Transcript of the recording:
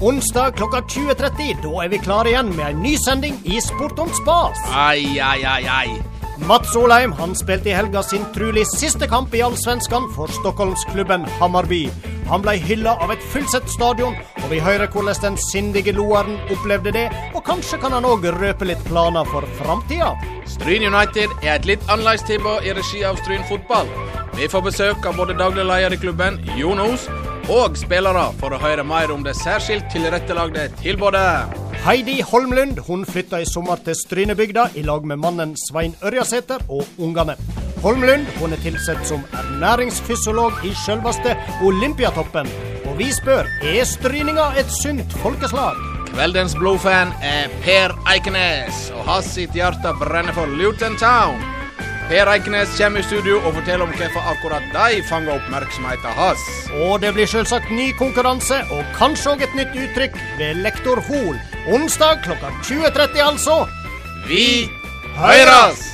Onsdag klokka 20.30, da er vi klare igjen med en ny sending i Sport om spas. Ai, ai, ai, ai. Mats Olheim han spilte i helga sin trolig siste kamp i Allsvenskan for Stockholmsklubben Hammarby. Han ble hylla av et fullsett stadion, og vi hører hvordan den sindige loeren opplevde det, og kanskje kan han òg røpe litt planer for framtida. Stryn United er et litt annerledes tilbud i regi av Stryn fotball. Vi får besøk av både daglig leder i klubben, Jon Os, og spillere for å høre mer om det særskilt tilrettelagde tilbudet. Heidi Holmlund hun flytta i sommer til Strynebygda i lag med mannen Svein Ørjasæter og ungene. Holmlund hun er tilsett som ernæringsfysiolog i selveste Olympiatoppen. Og vi spør er stryninga et sunt folkeslag? Kveldens blodfan er Per Eikenes, og hans sitt hjerte brenner for Luton Town. Per Eiknes kommer i studio og forteller om hvorfor akkurat de fanger oppmerksomheten hans. Og det blir selvsagt ny konkurranse, og kanskje òg et nytt uttrykk ved Lektor Hoel. Onsdag klokka 20.30, altså. Vi høres!